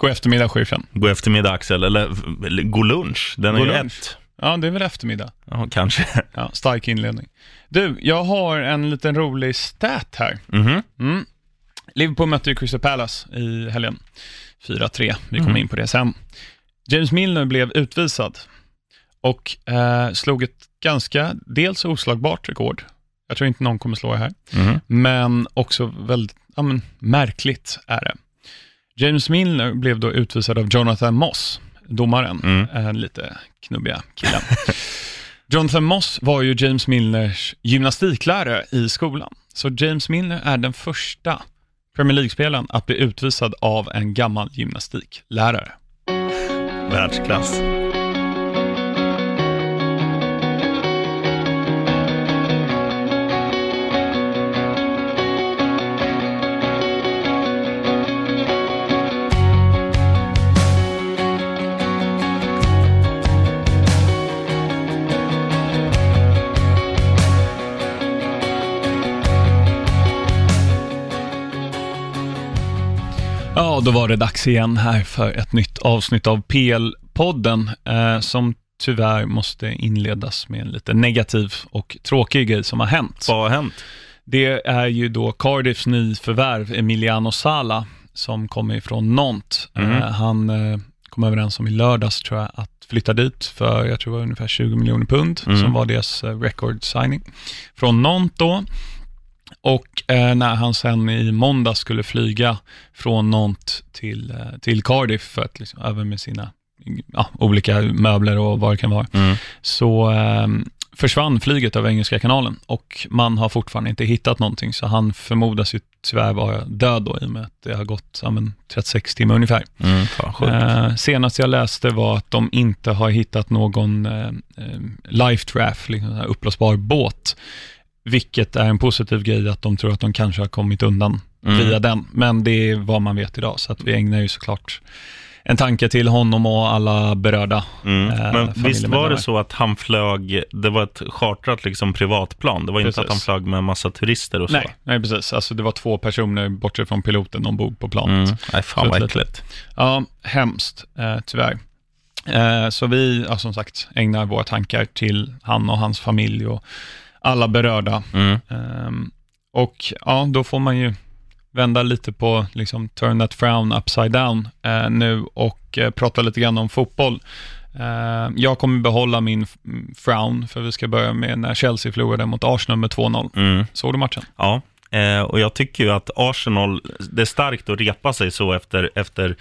God eftermiddag, chefen. God eftermiddag Axel, eller, eller god lunch. Den är God ju lunch. ett. Ja, det är väl eftermiddag. Ja, kanske. Ja, stark inledning. Du, jag har en liten rolig stat här. Mhm. Mm. Liverpool mötte ju Crystal Palace i helgen. 4-3, vi kommer Mm. in på det sen. James Milner blev utvisad och eh, slog ett ganska, dels oslagbart rekord. Jag tror inte någon kommer slå det här. Mhm. Men också väldigt ja, men, märkligt är det. James Milner blev då utvisad av Jonathan Moss, domaren, Mm. en lite knubbiga killen. Jonathan Moss var ju James Milners gymnastiklärare i skolan. Så James Milner är den första Premier League-spelaren att bli utvisad av en gammal gymnastiklärare. Världsklass. Ja, då var det dags igen här för ett nytt avsnitt av PL-podden, eh, som tyvärr måste inledas med en lite negativ och tråkig grej som har hänt. Vad har hänt? Det är ju då Cardiffs nyförvärv, Emiliano Sala, som kommer ifrån Nantes. Mhm. Eh, han eh, kom överens om i lördags, tror jag, att flytta dit för, jag tror det var ungefär 20 miljoner pund, Mm. som var deras eh, record signing. Från Nantes då. Och eh, när han sen i måndag skulle flyga från Nantes till, eh, till Cardiff för att liksom, över med sina ja, olika möbler och vad det kan vara, Mm. så eh, försvann flyget över Engelska kanalen och man har fortfarande inte hittat någonting, så han förmodas ju tyvärr vara död då, i och med att det har gått ja, men, 36 timmar ungefär. Mm. Eh, senast jag läste var att de inte har hittat någon eh, eh, life draft, liksom en uppblåsbar båt, vilket är en positiv grej att de tror att de kanske har kommit undan Mm. via den, men det är vad man vet idag, så att vi ägnar ju såklart en tanke till honom och alla berörda. Mm. eh, Men visst var det så att han flög, det var ett chartrat liksom privatplan, det var inte Precis. att han flög med en massa turister och så? Nej, nej, precis. Alltså det var två personer, bortsett från piloten, ombord på planet. Mm. Nej, fan vad äckligt. Ja, hemskt, eh, tyvärr. Eh, så vi, ja, som sagt, ägnar våra tankar till han och hans familj och alla berörda. Mm. Ehm, och ja, då får man ju vända lite på, liksom, turn that frown upside down eh, nu och eh, prata lite grann om fotboll. Eh, jag kommer behålla min f- frown, för vi ska börja med när Chelsea förlorade mot Arsenal med 2-0. Mm. Såg du matchen? Ja, eh, och jag tycker ju att Arsenal, det är starkt att repa sig så efter, efter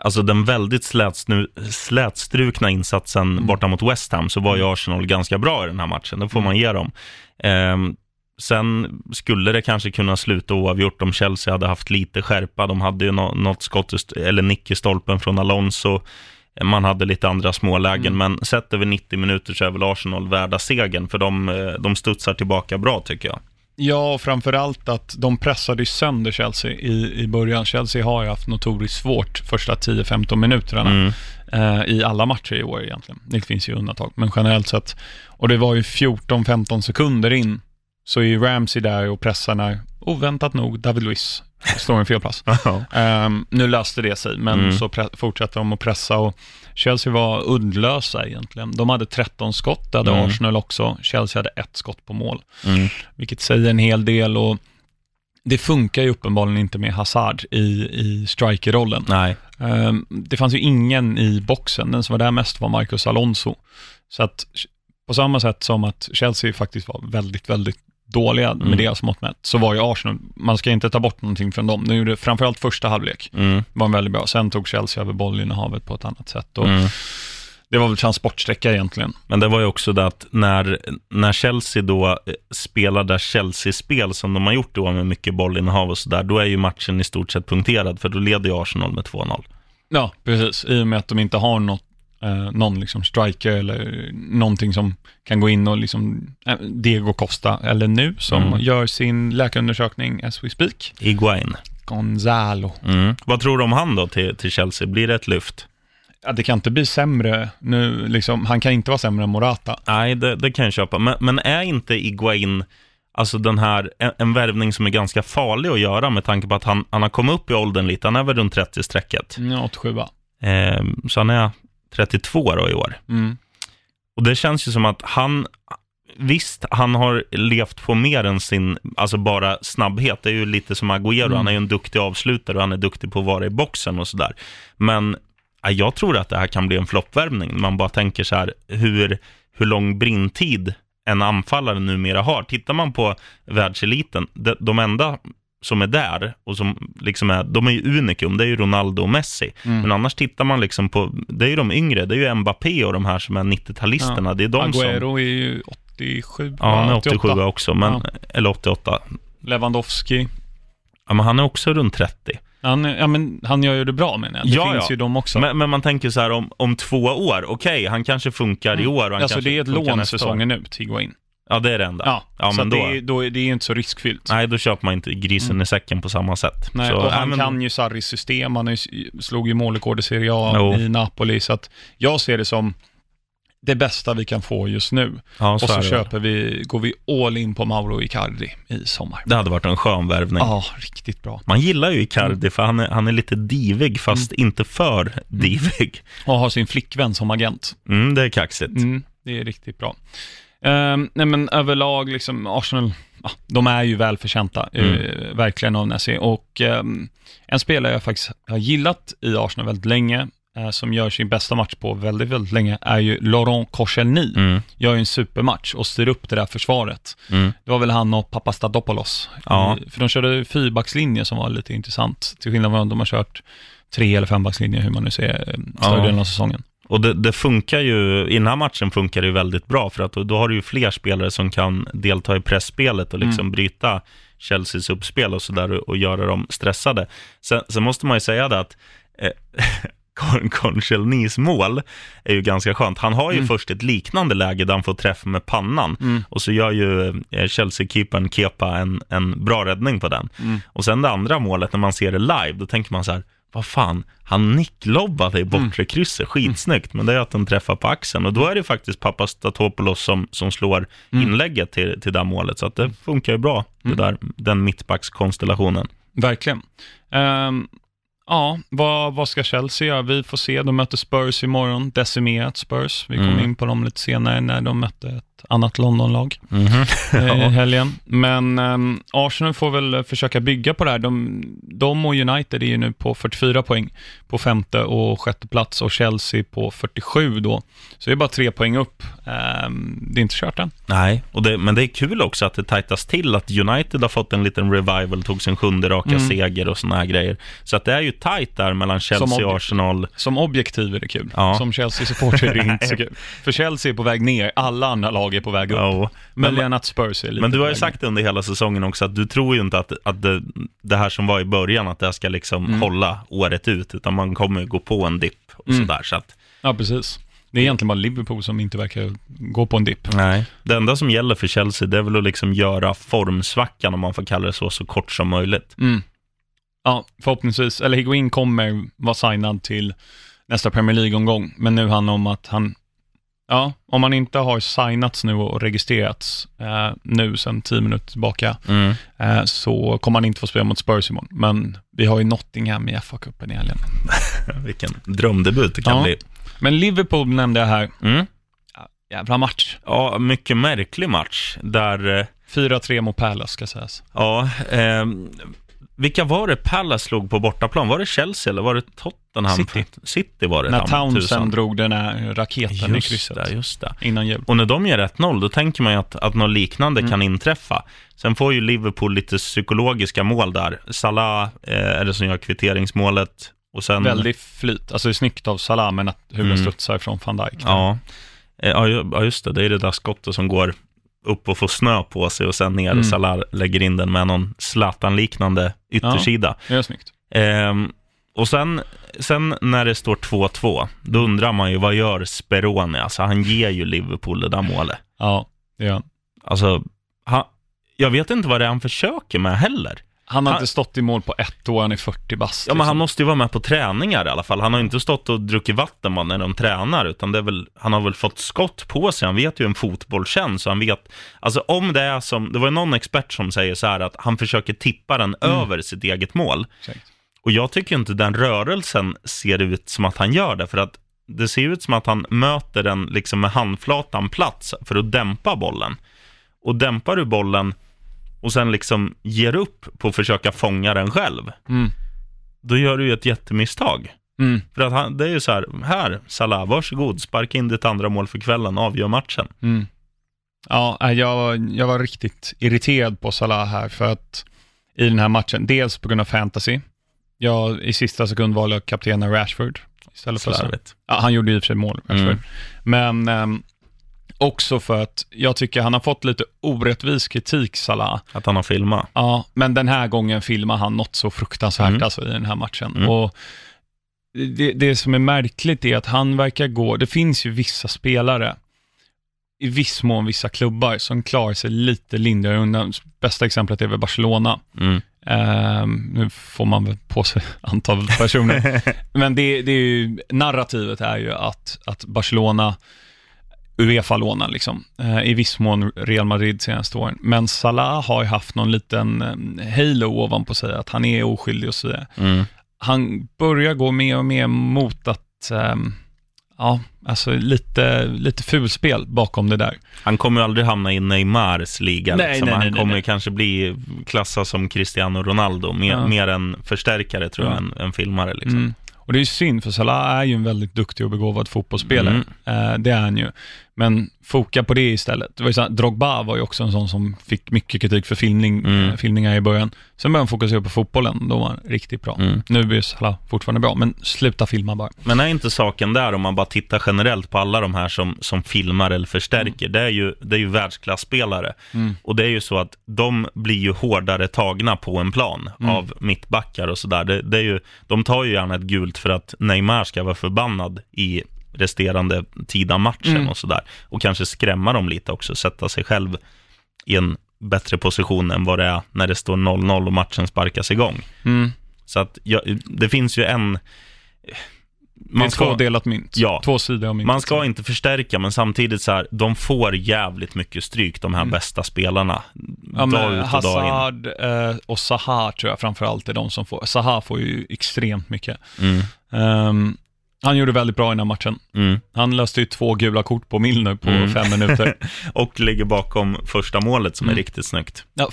alltså den väldigt slätsnu, slätstrukna insatsen borta mot West Ham, så var ju Arsenal ganska bra i den här matchen, det får man ge dem. Eh, sen skulle det kanske kunna sluta oavgjort om Chelsea hade haft lite skärpa, de hade ju nå, något skott, eller nick i stolpen från Alonso, man hade lite andra smålägen, men sett över 90 minuter så är väl Arsenal värda segern, för de, eh, de studsar tillbaka bra tycker jag. Ja, och framförallt att de pressade sönder Chelsea i, i början. Chelsea har ju haft notoriskt svårt första 10-15 minuterna Mm. eh, i alla matcher i år egentligen. Det finns ju undantag, men generellt sett. Och det var ju 14-15 sekunder in, så är ju Ramsey där och pressar när, oväntat nog, David Luiz står i en felpass. Ja. Ehm, nu löste det sig, men Mm. så fortsätter de att pressa och Chelsea var uddlösa egentligen. De hade 13 skott, det hade Mm. Arsenal också. Chelsea hade ett skott på mål Mm. vilket säger en hel del och det funkar ju uppenbarligen inte med Hazard i, i strikerrollen. Nej. Ehm, det fanns ju ingen i boxen, den som var där mest var Marcus Alonso. Så att på samma sätt som att Chelsea faktiskt var väldigt, väldigt dåliga med Mm. deras mått mätt, så var ju Arsenal, man ska inte ta bort någonting från dem. De gjorde framförallt första halvlek, Mm. var väldigt bra. Sen tog Chelsea över bollinnehavet på ett annat sätt. Och Mm. Det var väl transportsträcka egentligen. Men det var ju också det att när, när Chelsea då eh, spelar där Chelsea-spel som de har gjort då med mycket bollinnehav och sådär, då är ju matchen i stort sett punkterad, för då leder ju Arsenal med 2-0. Ja, precis. I och med att de inte har något, eh, någon liksom striker eller någonting som kan gå in och liksom, eh, Diego Costa, eller nu, som Mm. gör sin läkarundersökning as we speak. Iguain. Gonzalo. Mm. Vad tror du om han då till, till Chelsea? Blir det ett lyft? Ja, det kan inte bli sämre nu, liksom, han kan inte vara sämre än Morata. Nej, det, det kan jag köpa. Men, men är inte Iguain, alltså den här, en, en värvning som är ganska farlig att göra med tanke på att han, han har kommit upp i åldern lite, han är väl runt 30-strecket. Ja, 87 Eh, så han är 32 då i år. mm. Och det känns ju som att han, visst, han har levt på mer än sin, alltså bara snabbhet. Det är ju lite som Agüero, Mm. han är ju en duktig avslutare och han är duktig på att vara i boxen och sådär. Men ja, jag tror att det här kan bli en floppvärvning. Man bara tänker så här, hur, hur lång brintid en anfallare numera har. Tittar man på världseliten, de, de enda som är där och som liksom är, de är ju unikum, det är ju Ronaldo och Messi. Mm. Men annars tittar man liksom på, det är ju de yngre, det är ju Mbappé och de här som är 90-talisterna, det är de som... Agüero är ju 87, Ja, han är 88. 87 också, men, Ja. eller 88. Lewandowski. Ja, men han är också runt 30. Han, ja, men han gör ju det bra menar jag. Det Ja, finns ja. ju de också. Men, men man tänker så här om, om två år, okej, han kanske funkar i år och han alltså det är ett lån säsongen ut, Higuain. Ja, det är det enda. Ja, ja så men då, det, är, då det är inte så riskfyllt. nej, då köper man inte grisen i säcken på samma sätt. Nej, så, och han men, kan ju Sarris system, han är slog ju målrekord i Serie A Jo. i Napoli, så att jag ser det som det bästa vi kan få just nu. ja, och så så är det. köper vi, går vi all in på Mauro Icardi i sommar. Det hade varit en skön värvning. Ja, riktigt bra. Man gillar ju Icardi Mm. för han är, han är lite divig, fast inte för divig. Och har sin flickvän som agent. Mm, det är kaxigt. Mm, det är riktigt bra. Ehm, nej men överlag, liksom Arsenal, ja, de är ju välförtjänta, Mm. eh, verkligen av Nessie. Och ehm, en spelare jag faktiskt har gillat i Arsenal väldigt länge, eh, som gör sin bästa match på väldigt, väldigt länge, är ju Laurent Koscielny. Mm, Gör ju en supermatch och styr upp det där försvaret. mm. Det var väl han och Papastadopoulos. Ja. I- För de körde fyrbackslinje som var lite intressant, till skillnad från att de har kört tre eller fembackslinje, hur man nu ser eh, större delen av säsongen. Och det, det funkar ju, i den här matchen funkar det ju väldigt bra, för att då, då har du ju fler spelare som kan delta i pressspelet och liksom Mm. bryta Chelseas uppspel och sådär och, och göra dem stressade. Sen, sen måste man ju säga det att eh, Con- Conchelnys mål är ju ganska skönt. Han har ju Mm. först ett liknande läge där han får träff med pannan Mm. och så gör ju eh, Chelsea-keepern Kepa en, en bra räddning på den. Mm. Och sen det andra målet, när man ser det live, då tänker man så här, vad fan, han nicklobbade i Mm. bortre krysset, skitsnyggt, men det är att den träffar på axeln. Och då är det faktiskt pappa Statopoulos som, som slår Mm. inlägget till, till det målet, så att det funkar ju bra, det där, den mittbackskonstellationen. Verkligen. Ehm, ja, vad, vad ska Chelsea göra? Vi får se. De möter Spurs imorgon, decimerat Spurs. Vi kommer Mm. in på dem lite senare när de mötte annat Londonlag Mhm. eh, i helgen. Men ehm, Arsenal får väl försöka bygga på det här. De, de och United är ju nu på 44 poäng på femte och sjätte plats och Chelsea på 47 då. Så det är bara tre poäng upp. Ehm, det är inte kört än. Nej, och det, men det är kul också att det tajtas till, att United har fått en liten revival, tog sin sjunde raka Mm. seger och såna här grejer. Så att det är ju tajt där mellan Chelsea och Arsenal. Som objektiv är det kul. Ja. Som Chelsea-supporter är det inte så kul. För Chelsea är på väg ner, alla andra lag är på väg upp. Ja. Men, Men, att Spurs är lite men du har ju sagt under hela säsongen också att du tror ju inte att, att det, det här som var i början, att det ska liksom Mm. hålla året ut, utan man kommer gå på en dipp och Mm. sådär. Så att. Ja, precis. Det är egentligen bara Liverpool som inte verkar gå på en dipp. nej. Det enda som gäller för Chelsea, det är väl att liksom göra formsvackan, om man får kalla det så, så kort som möjligt. Mm. Ja, förhoppningsvis. Eller Higuain kommer vara signad till nästa Premier League-omgång, men nu handlar det om att han, ja, om han inte har signats nu och registrerats eh, nu sedan tio minuter tillbaka, Mm. eh, så kommer han inte få spela mot Spurs imorgon. Men vi har ju Nottingham i FA-cupen i helgen. Vilken drömdebut det kan Ja. bli. Men Liverpool nämnde jag här. Mm. Jävla match. Ja, mycket märklig match där, eh, 4-3 mot Palace ska sägas. ja, eh, vilka var det Palace slog på bortaplan? Var det Chelsea eller var det Tottenham? City. City var det. När. Townsend drog den här raketen i Just krysset det, just det. innan jul. Och när de gör 1-0, då tänker man ju att, att något liknande Mm. kan inträffa. Sen får ju Liverpool lite psykologiska mål där. Salah eh, är det som gör kvitteringsmålet. Och sen, Väldigt flyt. Alltså det är snyggt av Salah, men att hur den Mm. studsar från van Dijk. Ja, Eh, ja, just det. Det är det där skottet som går upp och får snö på sig och sen ner Mm. och Salah lägger in den med någon Zlatan-liknande yttersida. Det är snyggt. Ehm, och sen, sen när det står 2-2, då undrar man ju vad gör Speroni? Alltså han ger ju Liverpool det där målet. Ja, det gör han. Alltså, han, jag vet inte vad det är han försöker med heller. Han har Han- inte stått i mål på ett år, han är 40 bast. Ja, men han liksom. måste ju vara med på träningar i alla fall. Han har inte stått och druckit vatten bara när de tränar, utan det är väl, han har väl fått skott på sig. Han vet ju en fotboll känns, så han vet, alltså om det är som, det var ju någon expert som säger så här att han försöker tippa den över sitt eget mål. Exakt. Och jag tycker inte den rörelsen ser ut som att han gör det, för att det ser ut som att han möter den liksom med handflatan plats för att dämpa bollen. Och dämpar du bollen och sen liksom ger upp på att försöka fånga den själv, Mm. då gör du ju ett jättemisstag. Mm. För att han, det är ju så här, här, Salah, varsågod, sparka in ditt andra mål för kvällen, avgör matchen. Mm. Ja, jag, jag var riktigt irriterad på Salah här för att i den här matchen, dels på grund av fantasy. Jag i sista sekund valde jag kaptena Rashford istället för Salah. Ja, han gjorde i och för sig mål, Rashford. Mm. Men ehm, också för att jag tycker han har fått lite orättvis kritik, Salah. Att han har filmat. Ja, men den här gången filmar han något så fruktansvärt Mm. alltså, i den här matchen. Mm. Och det, det som är märkligt är att han verkar gå, det finns ju vissa spelare, i viss mån vissa klubbar, som klarar sig lite lindrigare undan. Bästa exemplet är väl Barcelona. Mm. Ehm, nu får man väl på sig antal personer. Men det, det är ju, narrativet är ju att, att Barcelona Uefa-lånar liksom. Eh, I viss mån Real Madrid senaste åren. Men Salah har ju haft någon liten eh, halo ovanpå sig, att han är oskyldig och så vidare. Mm. Han börjar gå mer och mer mot att, ehm, ja, alltså lite, lite fulspel bakom det där. Han kommer aldrig hamna i Neymars liga. Nej, liksom. nej, han nej, nej, kommer kanske bli klassad som Cristiano Ronaldo, mer, Ja. mer en förstärkare tror jag, Ja. än en filmare. Liksom. Mm. Och det är ju synd, för Salah är ju en väldigt duktig och begåvad fotbollsspelare. Mm. Eh, det är han ju. Men foka på det istället. Det var ju så, Drogba var ju också en sån som fick mycket kritik för filmning, Mm. eh, filmningar i början. Sen började han fokusera på fotbollen, då var han riktigt bra. Mm. Nu är Salah fortfarande bra, men sluta filma bara. Men är inte saken där, om man bara tittar generellt på alla de här som, som filmar eller förstärker, det är ju, det är ju världsklasspelare. Mm. Och det är ju så att de blir ju hårdare tagna på en plan Mm. av mittbackar och sådär. Det, det är ju, de tar ju gärna ett gult för att Neymar ska vara förbannad i resterande tid av matchen Mm. och sådär. Och kanske skrämma dem lite också, sätta sig själv i en bättre position än vad det är när det står 0-0 och matchen sparkas igång. Mm. Så att ja, det finns ju en... Man ska, tvådelat mynt. Ja. Två sidor av myntet. man ska inte förstärka, men samtidigt så här, de får jävligt mycket stryk, de här Mm. bästa spelarna. Ja, dag ut och dag in. Hazard eh, och Zaha tror jag framförallt är de som får. Zaha får ju extremt mycket. Mm, Ehm, han gjorde väldigt bra i den här matchen. mm. Han löste ju två gula kort på Milner på Mm. fem minuter. Och ligger bakom första målet som Mm. är riktigt snyggt. Ja,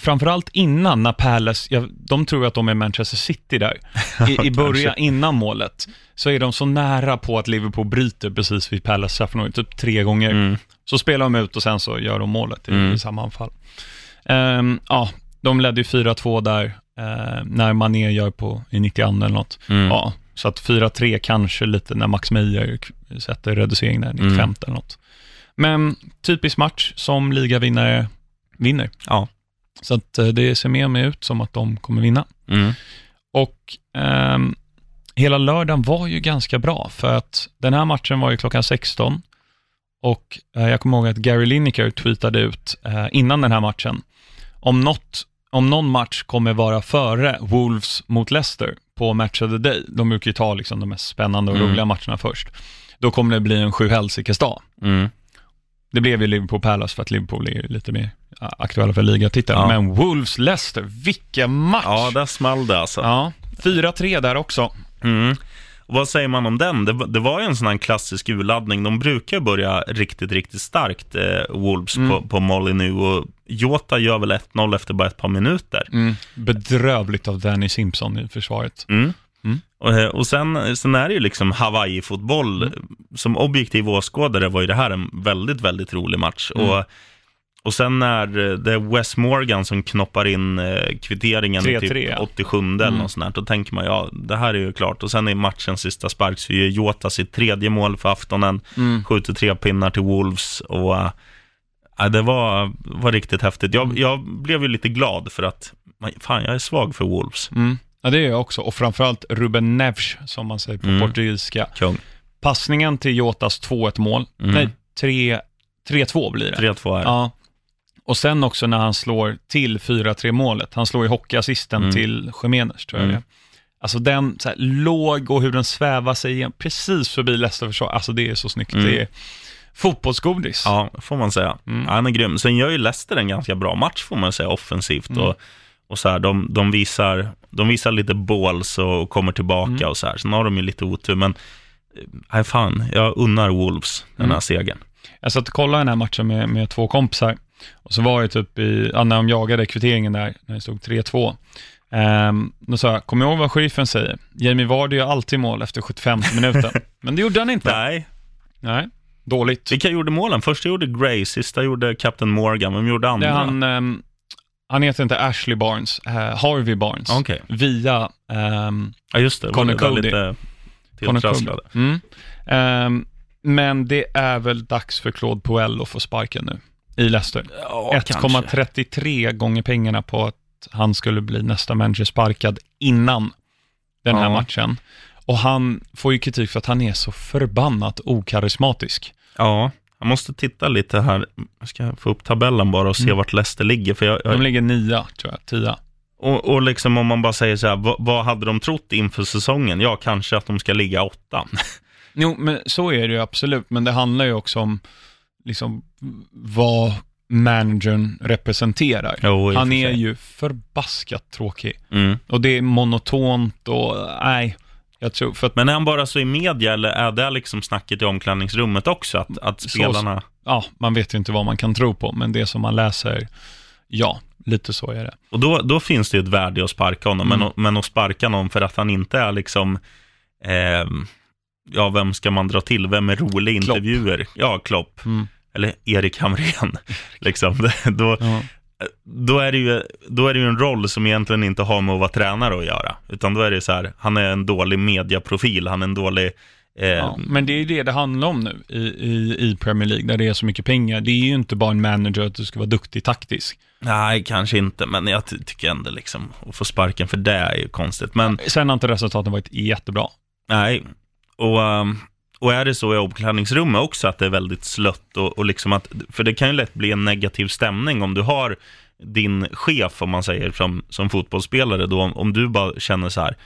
framförallt innan när Palace, ja, de tror att de är Manchester City där. I, i början, innan målet, så är de så nära på att Liverpool bryter precis vid Palace straffområde, typ tre gånger. Mm. Så spelar de ut och sen så gör de målet i, Mm. i samma anfall. Ehm, ja, de ledde ju 4-2 där, eh, när Mané gör på i 92 eller något. Mm. Ja, så att 4-3 kanske lite när Max Meyer sätter reducering där, 95 Mm. eller något. Men typisk match som ligavinnare vinner. Ja. Så att eh, det ser mer och mer ut som att de kommer vinna. Mm. Och ehm, hela lördagen var ju ganska bra, för att den här matchen var ju klockan 16 och eh, jag kommer ihåg att Gary Lineker tweetade ut eh, innan den här matchen, om, något, om någon match kommer vara före Wolves mot Leicester på Match of the Day, de brukar ju ta liksom de mest spännande och Mm. roliga matcherna först, då kommer det bli en sjuhelsikes dag. Mm. Det blev ju Liverpool Palace för att Liverpool är lite mer aktuella för ligatiteln, Ja. men Wolves-Leicester, vilken match! Ja, där small det alltså. Ja, 4-3 där också. Mm. Och vad säger man om den? Det, var- det var ju en sån här klassisk urladdning. De brukar börja riktigt, riktigt starkt, eh, Wolves, Mm. på, på Molly nu. Och Jota gör väl 1-0 efter bara ett par minuter. Mm. Bedrövligt av Danny Simpson i försvaret. Mm. Mm. Och, eh, och sen, sen är det ju liksom Hawaii-fotboll. Mm. Som objektiv åskådare var ju det här en väldigt, väldigt rolig match. Mm. Och, och sen när det är Wes Morgan som knoppar in eh, kvitteringen i 3-3, typ ja. 87 eller Mm. något sånt där, då tänker man ja, det här är ju klart. Och sen i matchens sista spark så gör Jota sitt tredje mål för aftonen, Mm. skjuter tre pinnar till Wolves och ja, det var, var riktigt häftigt. Mm. Jag, jag blev ju lite glad för att, fan jag är svag för Wolves. Mm. Ja, det är jag också. Och framförallt Ruben Neves, som man säger på Mm. portugisiska. Kung. Passningen till Jotas 2-1 mål. Mm. Nej, 3 3-2 blir det. 3-2 här. Ja. Och sen också när han slår till 4-3 målet. Han slår i hockeyassisten Mm. till Jiménez, tror jag Mm. det är. Alltså den så här, låg och hur den svävar sig igen, precis förbi Leicester försvar. Alltså det är så snyggt. Mm. Det är fotbollsgodis. Ja, får man säga. Mm. Ja, han är grym. Sen gör ju Leicester en ganska bra match, får man säga, offensivt. Mm. Och, och så här, de, de, visar, de visar lite balls och kommer tillbaka Mm. och så här. Sen har de ju lite otur, men eh, nej fan, jag unnar Wolves den här Mm. segern. Jag satt och kollade den här matchen med, med två kompisar. Och så var det typ i, ja, när de jagade kvitteringen där, när det stod 3-2. Um, då sa jag, kom ihåg vad sheriffen säger. Jamie Vardy gör alltid mål efter 75 minuten. Men det gjorde han inte. Nej, Nej, dåligt. vilka gjorde målen? Första gjorde Gray, sista gjorde Captain Morgan. Vem gjorde Det andra? är han, ehm, han heter inte Ashley Barnes, eh, Harvey Barnes. Okej, Via ehm, ja just det. det Connor det Cody. Lite Connor tilltrasslade. Mm. Ehm, men det är väl dags för Claude Puel att få sparken nu i Leicester. Ja, kanske. 1,33 gånger pengarna på att han skulle bli nästa manager sparkad innan den här Ja. matchen. Och han får ju kritik för att han är så förbannat okarismatisk. Ja, jag måste titta lite här. Jag ska få upp tabellen bara och se Mm. vart Leicester ligger. För jag, jag, De ligger nia, tror jag, tia. Och, och liksom om man bara säger så här, vad, vad hade de trott inför säsongen? Ja, kanske att de ska ligga åtta. Jo, men så är det ju absolut, men det handlar ju också om liksom vad managern representerar. Jo, Han är ju förbaskat tråkig. Mm. Och det är monotont och nej, jag tror för att Men är han bara så i media eller är det liksom snacket i omklädningsrummet också? Att, att Så- spelarna... ja, man vet ju inte vad man kan tro på, men det som man läser, ja, lite så är det. Och då, då finns det ju ett värde i att sparka honom. Mm. Men, men att sparka någon för att han inte är liksom... ehm, ja, vem ska man dra till? Vem är rolig i Klopp. intervjuer? Ja, Klopp. Mm. Eller Erik Hamrén. liksom. då, Ja. Då är, det ju, då är det ju en roll som egentligen inte har med att vara tränare att göra. Utan då är det så här, han är en dålig mediaprofil, han är en dålig... Eh, Ja, men det är ju det det handlar om nu i, i, i Premier League, där det är så mycket pengar. Det är ju inte bara en manager att du ska vara duktig taktisk. Nej, kanske inte, men jag ty- tycker ändå liksom, att få sparken för det är ju konstigt. Men Sen har inte resultaten varit jättebra. nej, och, ehm, och är det så i omklädningsrummet också att det är väldigt slött och, och liksom att, för det kan ju lätt bli en negativ stämning om du har din chef, om man säger, som, som fotbollsspelare då, om, om du bara känner så här,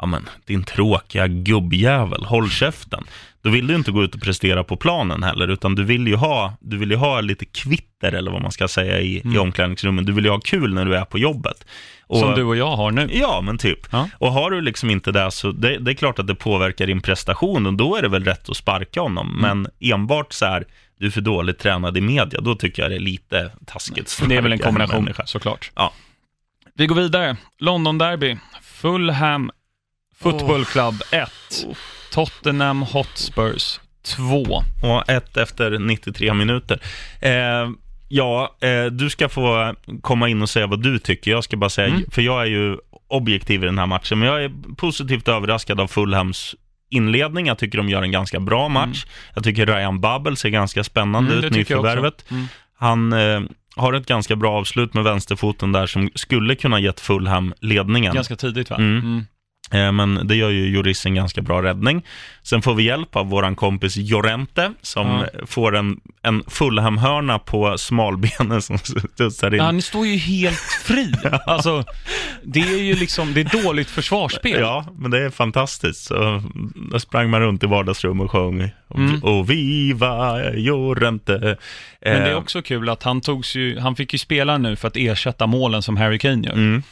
ja men din tråkiga gubbjävel, håll käften. Då vill du inte gå ut och prestera på planen heller, utan du vill ju ha, du vill ju ha lite kvitter eller vad man ska säga i, i Mm. omklädningsrummet. Du vill ju ha kul när du är på jobbet. Och, Som du och jag har nu. Ja, men typ. Ja. Och har du liksom inte det så det, det är klart att det påverkar din prestation och då är det väl rätt att sparka honom. Mm. Men enbart så här, du är för dåligt tränad i media, då tycker jag det är lite taskigt. Det är väl en kombination, människa. såklart. Ja. Vi går vidare. London Derby. Fulham Football Club 1. Tottenham Hotspurs 2. Och ett efter 93 minuter. Eh, ja, eh, du ska få komma in och säga vad du tycker. Jag ska bara säga, Mm. för jag är ju objektiv i den här matchen, men jag är positivt överraskad av Fulhams inledning. Jag tycker de gör en ganska bra match. Jag tycker Ryan Bubble ser ganska spännande Mm, ut, nyförvärvet. Mm. Han eh, har ett ganska bra avslut med vänsterfoten där som skulle kunna gett Fulham ledningen. Ganska tidigt va? Mm. Eh, Men det gör ju Juris en ganska bra räddning. Sen får vi hjälp av våran kompis Jorente som Ja. får en, en Fulham-hörna på smalbenen som studsar in. Han står ju helt fri. Alltså, det är ju liksom, det är dåligt försvarsspel. Ja, men det är fantastiskt. Så då sprang man runt i vardagsrum och sjöng Mm. och viva Jorente. Men det är Eh, också kul att han togs ju, han fick ju spela nu för att ersätta målen som Harry Kane gör. Mm,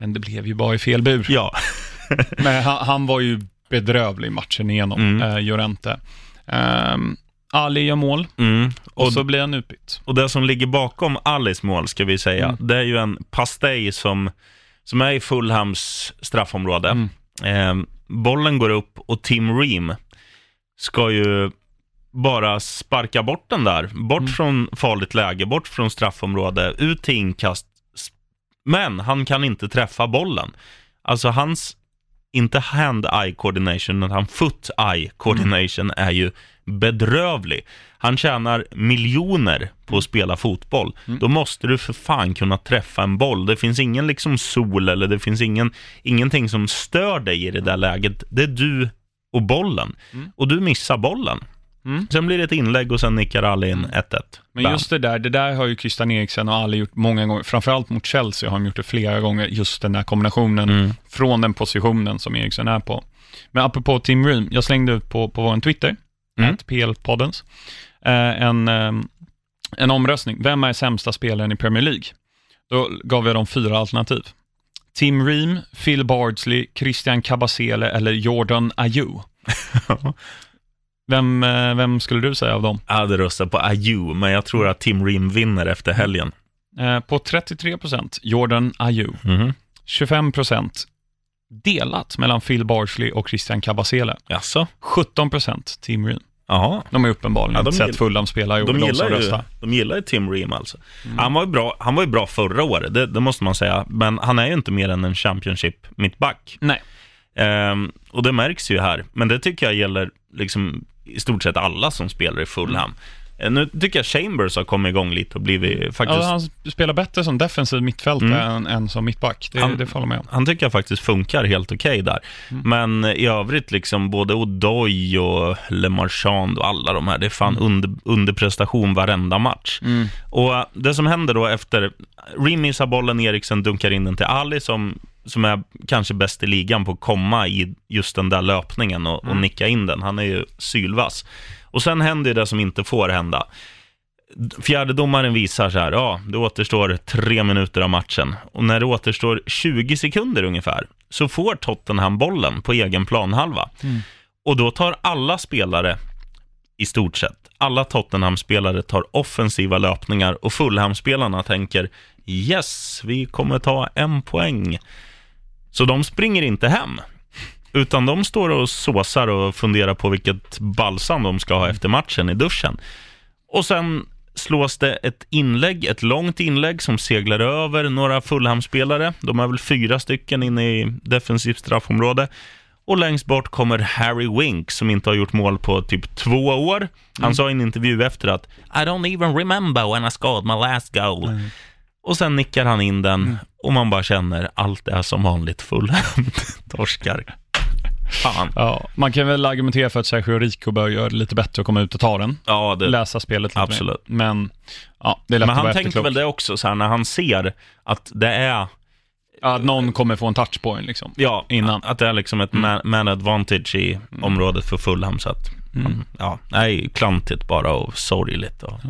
Men det blev ju bara i fel bur. ja, Men han, han var ju bedrövlig matchen igenom, Mm. eh, Llorente. Um, Ali gör mål mm. och, Och så blir han utbytt. Och det som ligger bakom Alice mål, ska vi säga, Mm. det är ju en pastej som, som är i Fulhams straffområde. Eh, bollen går upp och Tim Ream ska ju bara sparka bort den där. Bort Mm. från farligt läge, bort från straffområde, ut till inkast. Men han kan inte träffa bollen. Alltså hans, inte hand-eye coordination, utan foot-eye coordination är ju bedrövlig. Han tjänar miljoner på att spela fotboll. Mm. Då måste du för fan kunna träffa en boll. Det finns ingen liksom sol eller det finns ingen, ingenting som stör dig i det där läget. Det är du och bollen. Mm. Och du missar bollen. Mm. Sen blir det ett inlägg och sen nickar Ali in 1-1. Men Bam. just det där, det där har ju Christian Eriksen och Ali gjort många gånger. Framförallt mot Chelsea har de gjort det flera gånger, just den där kombinationen Mm. från den positionen som Eriksen är på. Men apropå Tim Ream, jag slängde ut på, på vår Twitter, Mm. PL-poddens, eh, en, eh, en omröstning. Vem är sämsta spelaren i Premier League? Då gav jag dem fyra alternativ. Tim Ream, Phil Bardsley, Christian Kabasele eller Jordan Ayew. Vem, eh, vem skulle du säga av dem? Jag hade röstat på Ayew, men jag tror att Tim Ream vinner efter helgen. Eh, på 33 procent, Jordan Ayew. Mhm. 25 procent delat mellan Phil Bardsley och Christian Kabasele. Jaså? 17 procent Tim Ream. Jaha. De har uppenbarligen Ja, de sett Fulham spela ihop, De de, gillar, ju, de gillar ju Tim Ream alltså. Han, var ju bra, han var ju bra förra året, det, det måste man säga. Men han är ju inte mer än en Championship mittback. Nej. Ehm, och det märks ju här. Men det tycker jag gäller liksom i stort sett alla som spelar i Fulham. Mm. Eh, Nu tycker jag Chambers har kommit igång lite och blivit faktiskt... Ja, han spelar bättre som defensiv mittfältare än, än som mittback. Det, Han- det får jag med om. Han tycker jag faktiskt funkar helt okej där. Men i övrigt, liksom både Odoi och Le Marchand och alla de här, det är fan under, underprestation varenda match. Och eh, det som händer då efter, Rim missar bollen, Eriksen dunkar in den till Ali som, som är kanske bäst i ligan på att komma i just den där löpningen och, och nicka in den. Han är ju sylvass. Och sen händer ju det som inte får hända. Fjärde domaren visar så här, ja, det återstår tre minuter av matchen. Och när det återstår 20 sekunder ungefär, så får Tottenham bollen på egen planhalva. Och då tar alla spelare, i stort sett, alla Tottenham-spelare tar offensiva löpningar och Fulham-spelarna tänker, yes, vi kommer ta en poäng. Så de springer inte hem. Utan de står och såsar och funderar på vilket balsam de ska ha efter matchen i duschen. Och sen slås det ett inlägg, ett långt inlägg som seglar över några Fulham-spelare. De är väl fyra stycken inne i defensivt straffområde. Och längst bort kommer Harry Wink som inte har gjort mål på typ två år. Han sa i en intervju efter att I don't even remember when I scored my last goal. Och sen nickar han in den och man bara känner allt är som vanligt Fulham torskar. Fan. Ja, man kan väl argumentera för att Sergio Rico bör göra det lite bättre och komma ut och ta den. Ja, det, Läsa spelet lite Absolut. mer. Men, ja, det är lätt men han tänker väl det också, så här, när han ser att det är att någon kommer få en touch på en liksom. Ja, Innan. att det är liksom ett man, man advantage i området för Fulham. Så att, man, ja, nej, klantigt bara och sorgligt. Och,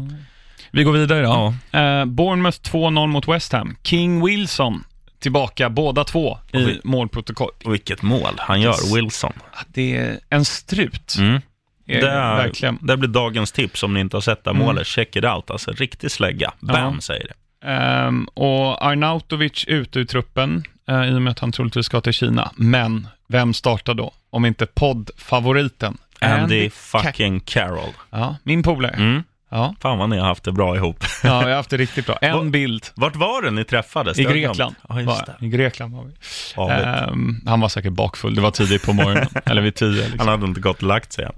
Vi går vidare då. Eh, Bournemouth 2-0 mot West Ham. King Wilson tillbaka båda två i vi- målprotokoll. och vilket mål han gör, Wilson. Det är en strut. Mm. Det, är, Verkligen. det blir dagens tips om ni inte har sett det Mm. målet. Check it out, alltså riktig slägga. Bam, Ja. säger det. Ehm, och Arnautovic ute ur truppen eh, i och med att han troligtvis ska till Kina. Men vem startar då? Om inte poddfavoriten Andy Ca- fucking Carroll. Ja, min polare. Mm. Ja. Fan vad ni har haft det bra ihop. ja, vi har haft det riktigt bra. En bild Vart var det ni träffades? i. Grekland. Ja, just det. I Grekland var vi. Ehm, han var säkert bakfull. Det var tidigt på morgonen. eller vid tio. Liksom. Han hade inte gått och lagt sig än.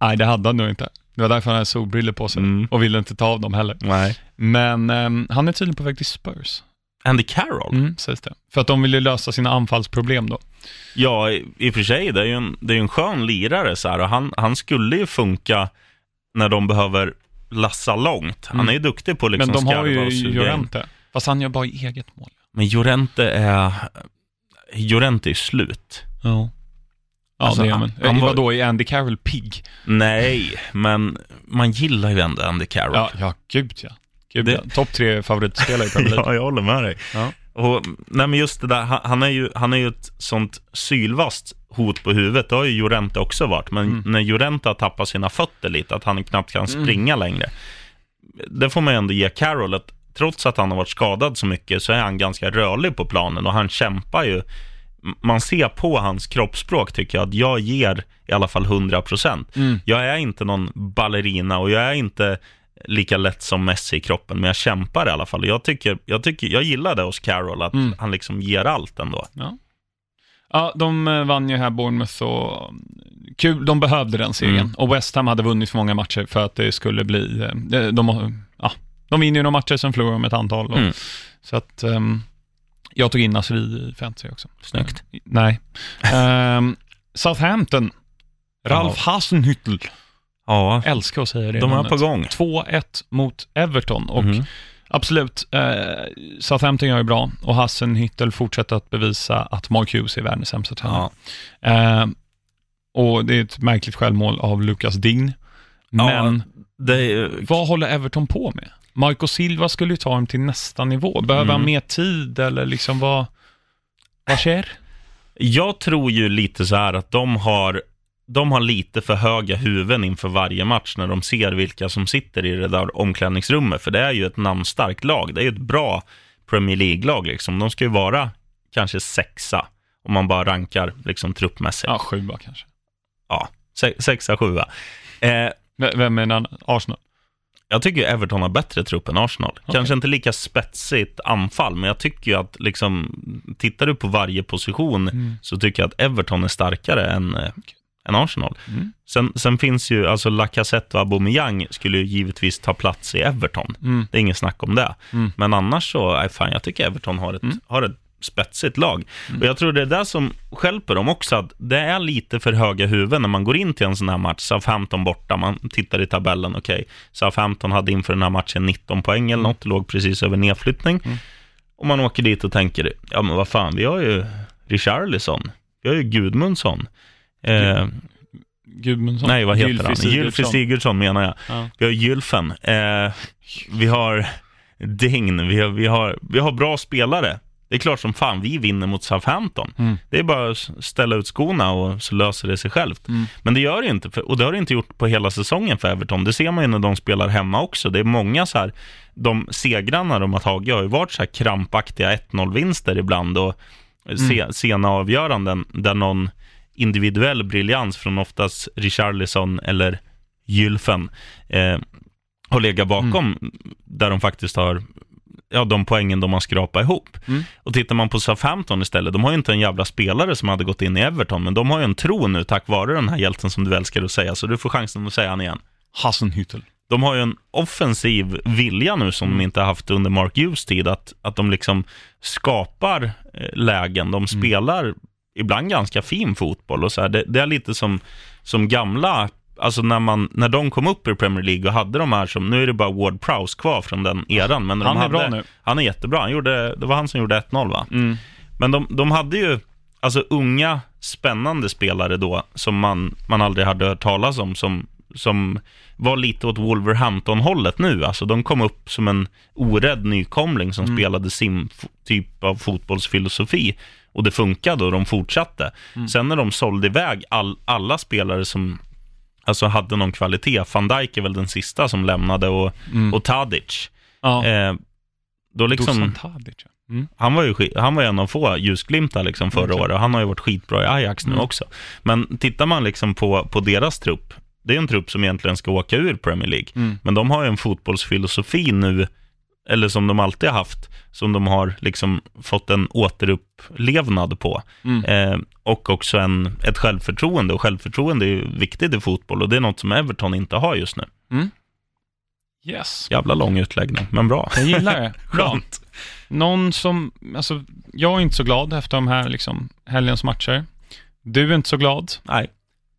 Nej, det hade han nog inte. Det var därför han hade solbriller på sig Mm. och ville inte ta av dem heller. Nej. Men ehm, han är tydligen på väg till Spurs, Andy Carroll? mm, sägs det. För att de vill ju lösa sina anfallsproblem då. Ja, i, i och för sig, det är ju en, det är en skön lirare så här, och han, han skulle ju funka när de behöver lassa långt. Han Mm. är ju duktig på liksom Men de har ju. Llorente. Fast han gör bara eget mål. Men Llorente är... Llorente är slut. Ja. Ja, Alltså, det han- man. han Eh, var- Vadå, är Andy Carroll pigg? Nej, men man gillar ju ändå Andy Carroll. Ja, ja, gud ja. Gud, Det- ja. Topp tre favoritspelare i Premier League. Ja, jag håller med dig. Ja. Och, nej, men just det där, han, han är ju, han är ju ett sånt sylvast hot på huvudet. Det har ju Llorente också varit. Men Mm. när Llorente har tappat sina fötter lite, att han knappt kan springa längre. Det får man ju ändå ge Carroll, att trots att han har varit skadad så mycket så är han ganska rörlig på planen och han kämpar ju. Man ser på hans kroppsspråk tycker jag att jag ger i alla fall 100%. Mm. Jag är inte någon ballerina och jag är inte lika lätt som Messi i kroppen, men jag kämpar i alla fall. Jag, tycker, jag, tycker, jag gillar det hos Carroll, att Mm. han liksom ger allt ändå. Ja. ja, de eh, vann ju här Bournemouth och mm, kul, de behövde den segern. Mm. Och West Ham hade vunnit för många matcher för att det skulle bli, eh, de, ja, de vinner ju några matcher, sen förlorar de ett antal. Och, Mm. Så att ehm, jag tog in Nasri i fantasy också. Snyggt. Nej. Ehm, Southampton, Ralf Hasenhüttl. Ja, Älskar att säga det. de är på gång. 2-1 mot Everton och Mhm. absolut, eh, Southampton gör ju bra och Hassenhüttel fortsätter att bevisa att Mark Hughes är världens sämsta tränare. Ja. Eh, och det är ett märkligt självmål av Lucas Dign. Men Det är, vad håller Everton på med? Marco Silva skulle ju ta dem till nästa nivå. Behöver Mm. han mer tid eller liksom vad, vad sker? Jag tror ju lite så här att de har, de har lite för höga huvuden inför varje match när de ser vilka som sitter i det där omklädningsrummet. För det är ju ett namnstarkt lag. Det är ju ett bra Premier League-lag. Liksom. De ska ju vara kanske sexa om man bara rankar liksom, truppmässigt. Ja, sjua kanske. Ja, se, sexa, sjua. Eh, Vem är den? Arsenal? jag tycker Everton har bättre trupp än Arsenal. Kanske inte lika spetsigt anfall, men jag tycker ju att liksom, tittar du på varje position Mm. så tycker jag att Everton är starkare än, eh, än Arsenal. Mm. Sen, sen finns ju, alltså Lacazette och Aubameyang skulle ju givetvis ta plats i Everton. Mm. Det är inget snack om det. Mm. Men annars så, nej fan, jag tycker Everton har ett, Mm. har ett spetsigt lag. Och jag tror det är det som skälper dem också, att det är lite för höga huvuden när man går in till en sån här match, Southampton borta, man tittar i tabellen, okej, Southampton hade inför den här matchen 19 poäng eller något, låg precis över nedflyttning. Mm. Och man åker dit och tänker, ja men vad fan, vi har ju Richarlison, vi har ju Gudmundsson. Eh, Gudmundsson? nej, vad heter Gylfi han? Sigurdsson. Gylfi Sigurdsson menar jag. Ja. Vi har Gylfen. Eh, vi har Dign. Vi har, vi, har, vi har bra spelare. Det är klart som fan vi vinner mot Southampton. Mm. Det är bara att ställa ut skorna och så löser det sig självt. Mm. Men det gör det inte. För, och det har det inte gjort på hela säsongen för Everton. Det ser man ju när de spelar hemma också. Det är många så här, de segrarna de har tagit har ju varit så här krampaktiga 1-0-vinster ibland och se, sena avgöranden där någon individuell briljans från oftast Richarlison eller Gylfen eh, har legat bakom där de faktiskt har ja, de poängen de har skrapat ihop. Mm. Och tittar man på Southampton istället, de har ju inte en jävla spelare som hade gått in i Everton, men de har ju en tro nu tack vare den här hjälten som du älskar att säga, så du får chansen att säga han igen. Hassenhüttel. De har ju en offensiv vilja nu som Mm. de inte har haft under Mark Hughes tid, att, att de liksom skapar eh, lägen, Mm. de spelar ibland ganska fin fotboll och så här. Det, det är lite som, som gamla, alltså när, man, när de kom upp i Premier League och hade de här som, nu är det bara Ward Prowse kvar från den eran, men när Han de är hade, bra nu. Han är jättebra, han gjorde, det var han som gjorde 1-0 va? Mm. Men de, de hade ju alltså unga, spännande spelare då, som man, man aldrig hade hört talas om, som, som var lite åt Wolverhampton-hållet nu. Alltså de kom upp som en orädd nykomling som spelade sin typ av fotbollsfilosofi. Och det funkade och de fortsatte. Sen när de sålde iväg all, alla spelare som alltså hade någon kvalitet, van Dijk är väl den sista som lämnade och, Mm. och Tadic. Ja. Eh, då liksom, Tadic, ja. Mm. han var ju han var en av få ljusglimtar liksom förra året. Han har ju varit skitbra i Ajax nu Mm. också. Men tittar man liksom på, på deras trupp, det är en trupp som egentligen ska åka ur Premier League. Mm. Men de har ju en fotbollsfilosofi nu, eller som de alltid har haft, som de har liksom fått en återupplevnad på. Mm. Eh, och också en, ett självförtroende. Och självförtroende är ju viktigt i fotboll och det är något som Everton inte har just nu. Yes. Jävla lång utläggning, men bra. Jag gillar det. Bra. Skönt. Någon som, alltså, jag är inte så glad efter de här liksom, helgens matcher. Du är inte så glad, Nej,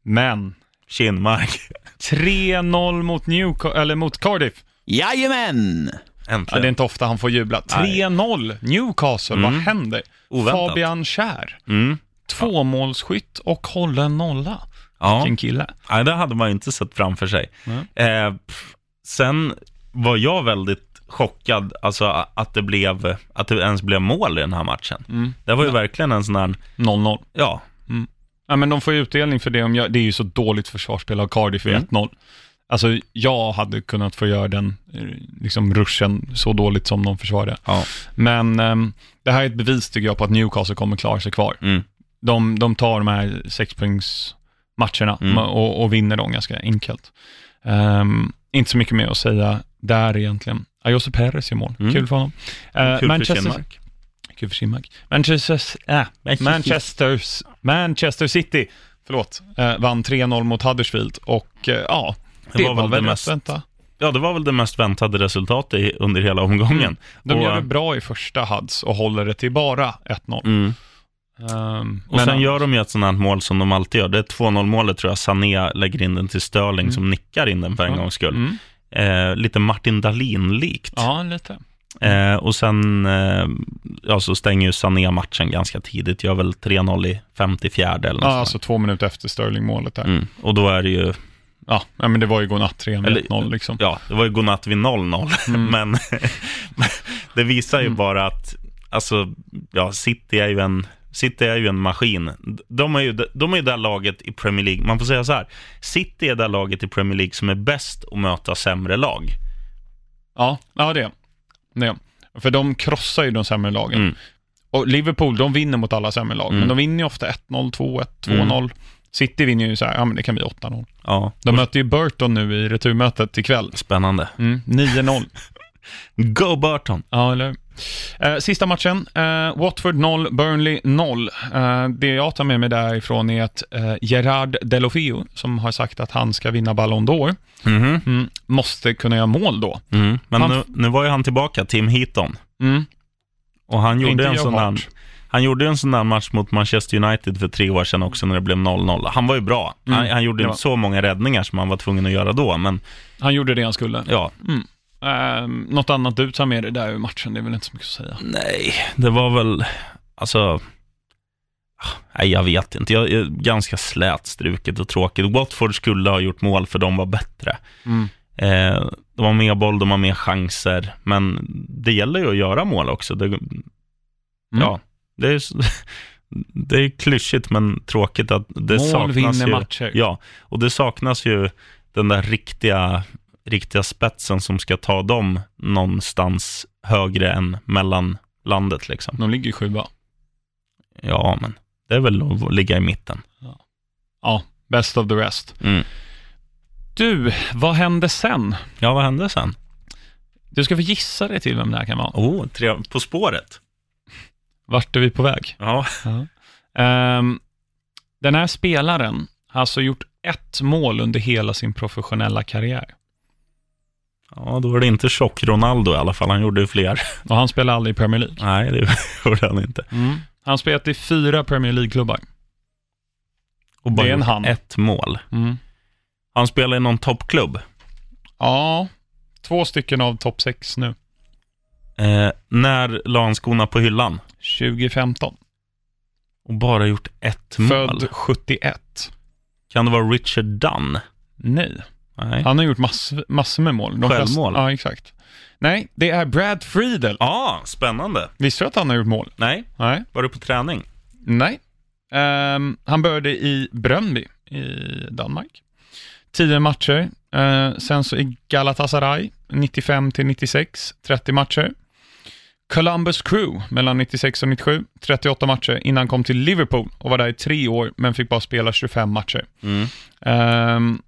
men Kinmark. 3-0 mot, eller mot Cardiff. Jajamän! Ja, Äntligen. det är inte ofta han får jubla. Nej. 3-0 Newcastle, vad Mm. händer? Oväntat. Fabian Kär, Mm. tvåmålsskytt och håller nolla. Ja. Vilken kille. Nej, det hade man ju inte sett framför sig. Eh, pff, sen var jag väldigt chockad, alltså att det, blev, att det ens blev mål i den här matchen. Mm. Det var ju verkligen en sån här, 0-0. ja, Ja, men de får ju utdelning för det. Om jag, det är ju så dåligt försvarsspel av Cardiff i Mm. 1-0. Alltså, jag hade kunnat få göra den eh, liksom ruschen så dåligt som de försvarade. ja. Men ehm, det här är ett bevis tycker jag på att Newcastle kommer klara sig kvar. Mm. De, de tar de här sexpoängsmatcherna Mm. och, och vinner dem ganska enkelt. Ehm, inte så mycket mer att säga där egentligen. Ayose Perez i mål, Mm. kul för honom. Eh, Kul Manchester, för Kinmark. Kul för Kinmark. Manchester, äh, Manchester, Manchester City, förlåt, eh, vann 3-0 mot Huddersfield och eh, ja, det, var, väl det mest vänta. Ja, det var väl det mest väntade resultatet under hela omgången. De Och- gör det bra i första Huds och håller det till bara 1-0. Mm. Um, Och sen gör de ju ett sånt här mål som de alltid gör. Det är 2-0 målet tror jag. Sané lägger in den till Sterling som nickar in den för en gångs skull. Mm. Eh, lite Martin Dahlin-likt. Ja, lite. Eh, och sen eh, ja, så stänger ju Sané matchen ganska tidigt. Gör väl 3-0 i 54 eller något Ja, sånt. alltså två minuter efter Sterling-målet där. mm. Och då är det ju, Ja, men det var ju godnatt 3 Eller- 1-0 liksom. ja, det var ju godnatt vid 0-0. Mm. Men det visar ju Mm. bara att, alltså, ja, City är ju en City är ju en maskin. De är ju, de är ju det laget i Premier League, man får säga så här. City är det laget i Premier League som är bäst att möta sämre lag. Ja, ja det är. För de krossar ju de sämre lagen. Mm. Och Liverpool, de vinner mot alla sämre lag, Mm. men de vinner ju ofta 1-0, 2-1, 2-0. City vinner ju så här, ja men det kan bli 8-0. Ja, De möter ju Burton nu i returmötet ikväll. spännande. Mm, 9-0. Go Burton! Ja, eller eh, Sista matchen, eh, Watford 0, Burnley 0. Eh, det jag tar med mig därifrån är att eh, Gerard Delofeo, som har sagt att han ska vinna Ballon d'Or, Mhm. mm, måste kunna göra mål då. Mm. Men Han- nu, nu var ju han tillbaka, Tim Heaton. Mm. Och han gjorde, Inte en sån där. Han gjorde en sån där match mot Manchester United för tre år sedan också när det blev 0-0. Han var ju bra. Han, Mm. han gjorde Ja. så många räddningar som han var tvungen att göra då, men Han gjorde det han skulle. ja. Eh, något annat du tar med dig där i matchen, det är väl inte så mycket att säga. Nej, det var väl, alltså, nej jag vet inte. Jag är ganska slätstruket och tråkigt. Watford skulle ha gjort mål för de var bättre. Mm. Eh, de har mer boll, de har mer chanser, men det gäller ju att göra mål också. Det, Ja, det är, det är klyschigt men tråkigt att det Mål saknas vinner ju. matcher. Ja, och det saknas ju den där riktiga, riktiga spetsen som ska ta dem någonstans högre än mellanlandet liksom. De ligger ju sjua. Ja, men det är väl att ligga i mitten. Ja, best of the rest. Mm. Du, vad hände sen? Ja, vad hände sen? Du ska få gissa dig till vem det här kan vara. Oh, tre, På spåret. Vart är vi på väg? Ja. Ehm, den här spelaren har alltså gjort ett mål under hela sin professionella karriär. ja, då var det inte tjock Ronaldo i alla fall. Han gjorde ju fler. Och han spelar aldrig i Premier League. Nej, det gjorde han inte. Han har spelat i fyra Premier League-klubbar. Och bara Det är en han. ett mål. Han spelar i någon toppklubb. Ja, två stycken av topp sex nu. Eh, när la han skorna på hyllan? 2015. Och bara gjort ett mål. Född 71. Kan det vara Richard Dunn? Nej, Nej. han har gjort massor, massor med mål. De Självmål? ja, exakt. Nej, det är Brad Friedel. Ja, ah, spännande. Visste du att han har gjort mål? Nej, Nej. var du på träning? Nej. Ehm, han började i Bröndby i Danmark. Tio matcher. Eh, sen så i Galatasaray 95 till 96, 30 matcher. Columbus Crew mellan 96 och 97, 38 matcher innan han kom till Liverpool och var där i tre år men fick bara spela 25 matcher. Mm. Ehm,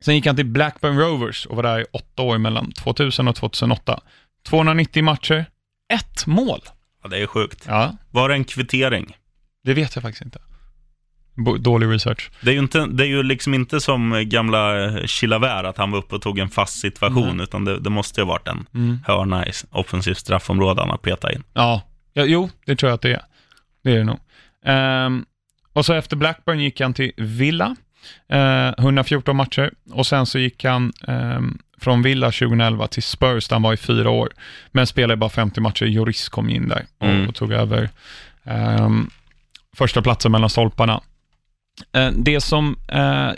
sen gick han till Blackburn Rovers och var där i åtta år mellan 2000 och 2008. 290 matcher, ett mål. Ja, det är sjukt. Ja, Var det en kvittering? det vet jag faktiskt inte. Dålig research. Det är ju, inte, det är ju liksom inte som gamla Chilavert, att han var uppe och tog en fast situation, Mm. utan det, det måste ju ha varit en Mm. hörna i offensivt straffområde han har petat in. Ja. ja, jo, det tror jag att det är. Det är det nog. Ehm, och så efter Blackburn gick han till Villa, eh, 114 matcher. Och sen så gick han ehm, från Villa 2011 till Spurs, där han var i fyra år. Men spelade bara 50 matcher. Joris kom in där och, Mm. och tog över ehm, första platsen mellan stolparna. Eh, det som eh,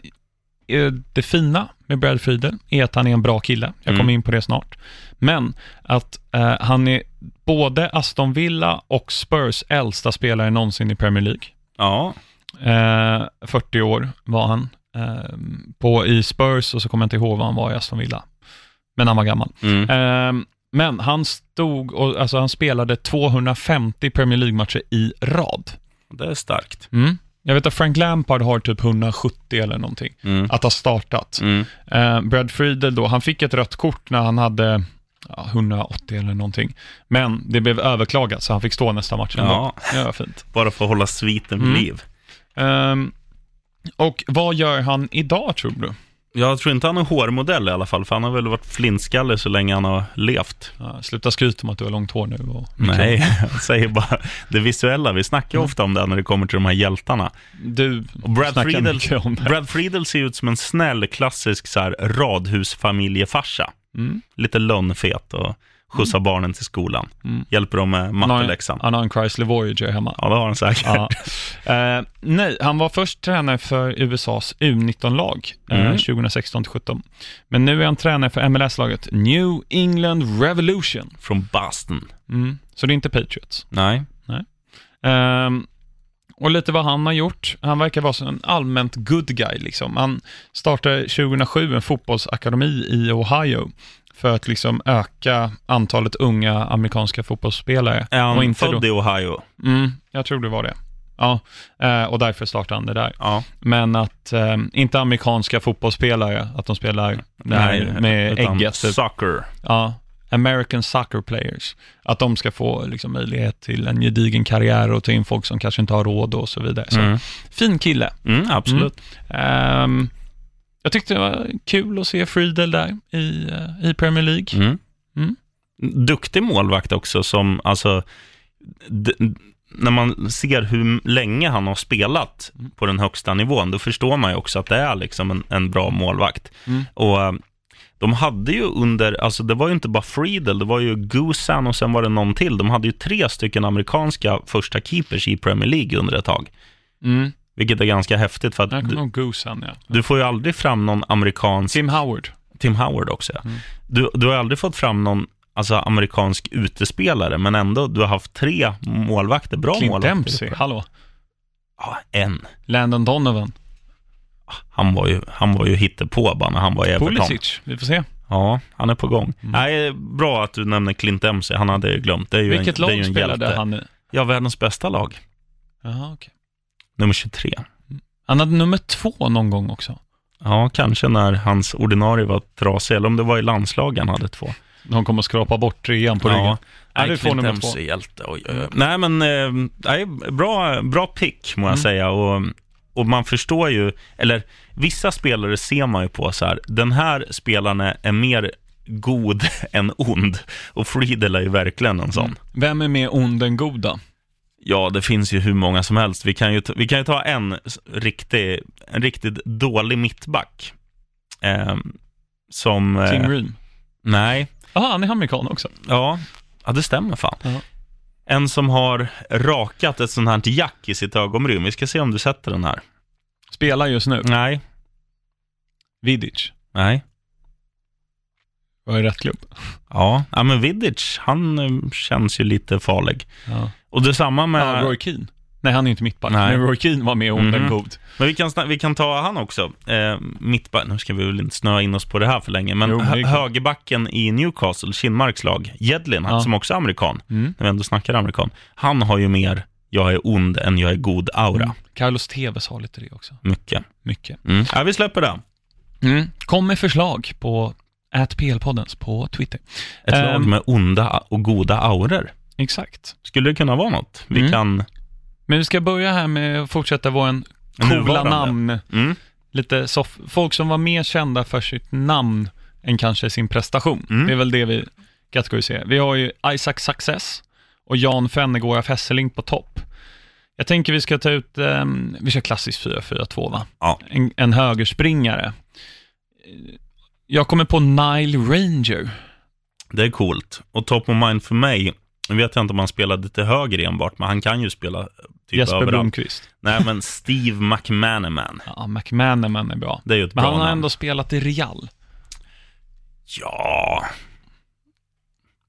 är det fina med Brad Friedel är att han är en bra kille. Jag kommer Mm. in på det snart. Men att eh, han är både Aston Villa och Spurs äldsta spelare någonsin i Premier League. Ja, Eh, 40 år var han eh, på, i Spurs och så kommer jag inte ihåg vad han var i Aston Villa. Men han var gammal. mm. Men han stod och, alltså han spelade 250 Premier League-matcher i rad. det är starkt. Mm. Jag vet att Frank Lampard har typ 170 eller någonting Mm. att ha startat. Mm. Eh, Brad Friedel då, han fick ett rött kort när han hade ja, 180 eller någonting. Men det blev överklagat så han fick stå nästa match ändå. Ja. Fint. Bara för att hålla sviten vid Mm. liv. Ehm, och vad gör han idag tror du? Jag tror inte han är hårmodell i alla fall, för han har väl varit flintskallig så länge han har levt. Ja, sluta skryta om att du har långt hår nu. Och Nej, jag säger bara det visuella. Vi snackar Mm. ofta om det när det kommer till de här hjältarna. Du Och Brad Friedel, om det. Brad Friedel ser ut som en snäll, klassisk så här, radhusfamiljefarsa. Mm. Lite lönnfet och skjutsar barnen till skolan. Mm. Hjälper dem med matteläxan. han har en Chrysler Voyager hemma. Ja, det har han säkert. Ja. Eh, nej, han var först tränare för USAs U19-lag eh, Mm. 2016-17. Men nu är han tränare för MLS-laget New England Revolution. Från Boston. Mm. Så det är inte Patriots. Nej. Ehm, och lite vad han har gjort. Han verkar vara en allmänt good guy. Liksom. Han startade 2007 en fotbollsakademi i Ohio för att liksom öka antalet unga amerikanska fotbollsspelare. Är han och inte född då, i Ohio? mm, jag tror det var det. Ja, eh, och därför startade han det där. Ja. Men att, eh, inte amerikanska fotbollsspelare, att de spelar här med ägget. Typ. Soccer. Ja, American soccer players. Att de ska få liksom, möjlighet till en gedigen karriär och ta in folk som kanske inte har råd och så vidare. Så, Mm. Fin kille. Mm, absolut. Ehm, jag tyckte det var kul att se Friedel där i, eh, i Premier League. Mm. Mm. Duktig målvakt också som, alltså, när man ser hur länge han har spelat Mm. på den högsta nivån, då förstår man ju också att det är liksom en, en bra målvakt. Mm. Och eh, de hade ju under, alltså det var ju inte bara Friedel, det var ju Gusan och sen var det någon till. De hade ju tre stycken amerikanska första keepers i Premier League under ett tag. Mm. Vilket är ganska häftigt för att Jag kommer du, Goosen, ja. du får ju aldrig fram någon amerikansk Tim Howard. Tim Howard också. Ja. Mm. Du, du har aldrig fått fram någon alltså, amerikansk utespelare, men ändå, du har haft tre målvakter, bra Clint målvakter. Dempsey, hallå. Ja, en. Landon Donovan. Han var ju, han var ju hittepå bara när han var i Everton. Pulisic, vi får se. Ja, han är på gång. Mm. Nej, bra att du nämner Clint Dempsey, han hade jag glömt. Det är ju Vilket en, det är ju lag en spelade hjälte. han i? Ja, världens bästa lag. Jaha, okej. Nummer 23. Han hade nummer två någon gång också. Ja, kanske när hans ordinarie var trasig, eller om det var i landslagen han hade två. De kommer att skrapa bort trean på ryggen. Ja, Nej, nej, du får nummer två. hjälte. Oj, oj, oj. Nej, men eh, nej, bra, bra pick, må jag Mm. säga. Och, och man förstår ju, eller vissa spelare ser man ju på så här, den här spelaren är mer god än ond. Och Friedel är ju verkligen en sån. Mm. Vem är mer ond än god då? Ja, det finns ju hur många som helst. Vi kan ju, ta- vi kan ju ta en riktig, en riktigt dålig mittback. Eh, som... eh, Tim Ream? Nej, Jaha, han är amerikan också. ja, ja, det stämmer fan. Ja. En som har rakat ett sånt här jack i sitt ögonbryn. Vi ska se om du sätter den här. Spelar just nu. Nej, Vidic. nej. Var i rätt klubb. Ja, ja men Vidic, han eh, känns ju lite farlig. Ja. Och detsamma med... Ja, Roy Keane. Nej, han är inte mittback. Nej. Men Roy Keane var ond än Mhm. god. Men vi kan, vi kan ta han också. Eh, mittback, nu ska vi väl inte snöa in oss på det här för länge, men Jo, hö- högerbacken i Newcastle, Kinmarks lag, Jedlin, Ja. som också är amerikan, Mm. när vi ändå snackar amerikan, han har ju mer jag är ond än jag är god aura. Mm. Carlos Tevez har lite det också. Mycket. Mycket. Mm. Ja, vi släpper det. Mm. Kom med förslag på @plpoddens på Twitter. Ett Ehm. lag med onda och goda auror. Exakt. Skulle det kunna vara något? Vi Mm. kan... Men vi ska börja här med att fortsätta vår coola namn. Mm. Lite soff- folk som var mer kända för sitt namn än kanske sin prestation. Mm. Det är väl det vi kategoriserar. Vi har ju Isaac Success och Jan Fennegård af Hesseling på topp. Jag tänker vi ska ta ut, ehm, vi kör klassiskt 4-4-2 va? Ja. En, en högerspringare. Jag kommer på Nile Ranger. Det är coolt. Och top of mind för mig, nu vet jag inte om han spelar lite höger enbart, men han kan ju spela eh, typ Jesper överallt. Blomqvist. Nej, men Steve McManaman. Ja, McManaman är bra. Det är ju ett Men bra han har namn. ändå spelat i Real. Ja...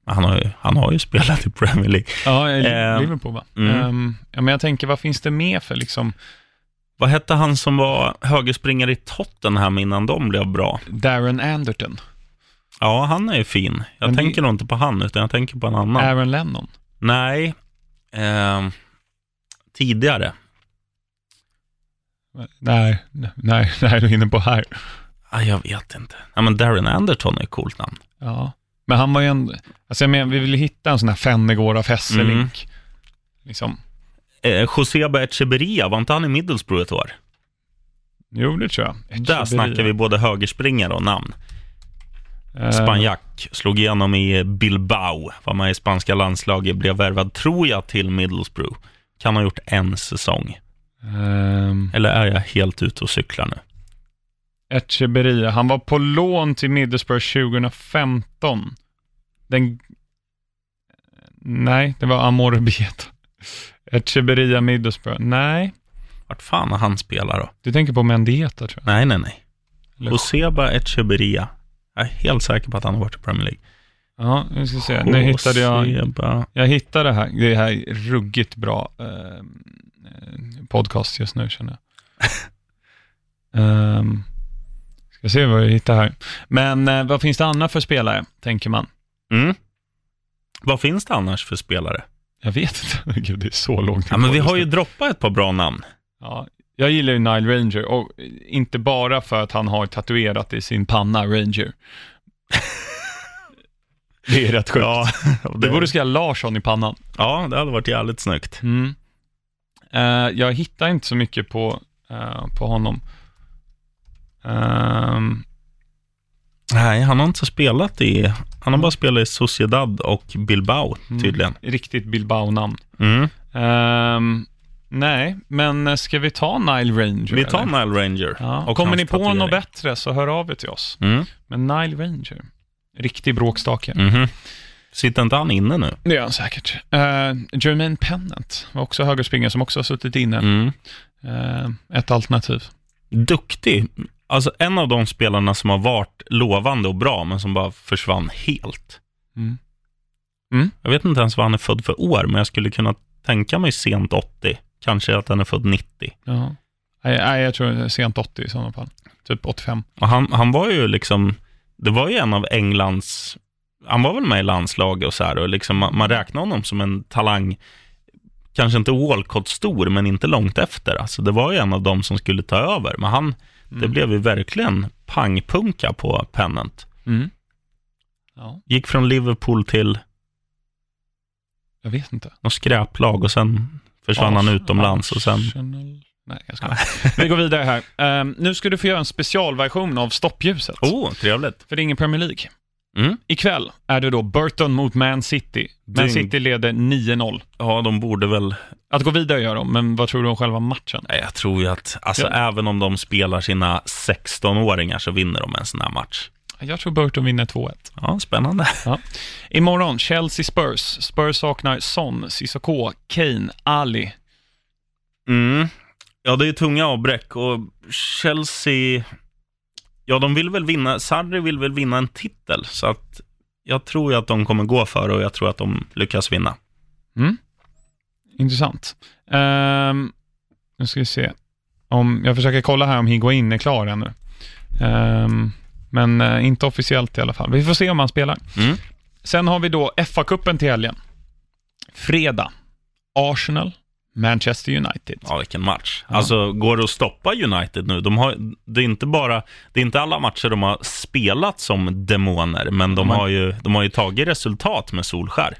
Han har, ju, han har ju spelat i Premier League. Ja, i Ehm, Liverpool va? mm. Ehm, ja, men jag tänker, vad finns det mer för liksom Vad hette han som var högerspringare i Tottenham innan de blev bra? Darren Anderton, Ja, han är ju fin. Jag Men det- tänker nog inte på han, utan jag tänker på en annan. Aaron Lennon? Nej. Ehm, tidigare. Nej, nej, nej, du är inne på här. Ah, jag vet inte. Ja, men Darren Anderton är ett coolt namn. Ja, men han var ju ändå, alltså jag menar, vi vill hitta en sån här Fennegård av Hesselink. Mm. Liksom, Eh, Joseba Echeberria, var inte han i Middlesbrough ett år? Jo, det tror jag. Där Echeverria. snackar vi både högerspringare och namn. Eh, Spanjack slog igenom i Bilbao, var med i spanska landslaget, blev värvad, tror jag, till Middlesbrough. Kan ha gjort en säsong. ehm, Eller är jag helt ute och cyklar nu? Echeverria. Han var på lån till Middlesbrough 2015. Den... Nej, det var Amor Bieta. Echeverria Middlesbrough. Nej, Vart fan har han spelat då? du tänker på Mendieta tror jag. Nej, nej, nej. Eller- Joseba Echeverria. Jag är helt säker på att han har varit i Premier League. Ja, nu ska vi se. Nu hittade jag... Jag hittade det här. Det här är ruggigt bra eh, podcast just nu känner jag. um, ska se vad jag hittar här. Men eh, vad finns det annat för spelare, tänker man? Mm. Vad finns det annars för spelare? Jag vet inte. Gud, det är så långt. Ja, men vi har ju droppat ett par bra namn. Ja, jag gillar ju Nile Ranger och inte bara för att han har tatuerat i sin panna Ranger. det är rätt sjukt. Ja, Det borde skriva Larsson i pannan. ja, det hade varit jävligt snyggt. Mm. Eh, jag hittar inte så mycket på, eh, på honom. Ehm, Nej, han har inte spelat i... Han har bara spelat i Sociedad och Bilbao, Mm. tydligen. riktigt Bilbao-namn. Mm. Ehm, nej, men ska vi ta Nile Ranger? Vi tar eller? Nile Ranger. Ja. och Kommer ni på tatuering. något bättre så hör av er till oss. Mm. Men Nile Ranger, riktig bråkstake. Mhm. Sitter inte han inne nu? Det gör han säkert. Uh, Jermaine Pennant var också högerspringare som också har suttit inne. Mm. Eh, ett alternativ. Duktig. Alltså en av de spelarna som har varit lovande och bra, men som bara försvann helt. Mm. Jag vet inte ens vad han är född för år, men jag skulle kunna tänka mig sent 80. Kanske att han är född 90. Ja. Nej, jag tror det är sent 80 i sådana fall. Typ 85. Och han, han var ju liksom, det var ju en av Englands, han var väl med i landslaget och så här, och liksom, man, man räknar honom som en talang, kanske inte Walcott-stor, men inte långt efter. Alltså, det var ju en av dem som skulle ta över, men han, det Mm. blev ju verkligen pangpunka på Pennant. Mm. Ja, Gick från Liverpool till jag vet inte. något skräplag och sen försvann han utomlands och sen... Nej, jag ska Vi går vidare här. Ehm, nu ska du få göra en specialversion av stoppljuset. Oh, trevligt. För det är ingen Premier League. Mm. Ikväll är det då Burton mot Man City. Man Dyng. City leder 9-0. Ja, de borde väl... Att gå vidare gör de, men vad tror du om själva matchen? Nej, jag tror ju att, alltså Ja. även om de spelar sina 16-åringar så vinner de en sån här match. Jag tror Burton vinner 2-1. Ja, spännande. Imorgon, Chelsea-Spurs. Spurs saknar Son, Cissoko, Kane, Ali. Mm. Ja, det är tunga avbräck och Chelsea... Ja, de vill väl vinna, Sarri vill väl vinna en titel, så att jag tror ju att de kommer gå för och jag tror att de lyckas vinna. Mm. Intressant. Ehm, nu ska vi se. Om, jag försöker kolla här om Higuain är klar ännu. Ehm, men eh, inte officiellt i alla fall. Vi får se om han spelar. Mm. Sen har vi då FA-cupen till helgen. Fredag. Arsenal, Manchester United. Ja, vilken match. Ja. Alltså, går det att stoppa United nu? De har, det är inte bara, det är inte alla matcher de har spelat som demoner, men de Man- har ju, de har ju tagit resultat med Solskär.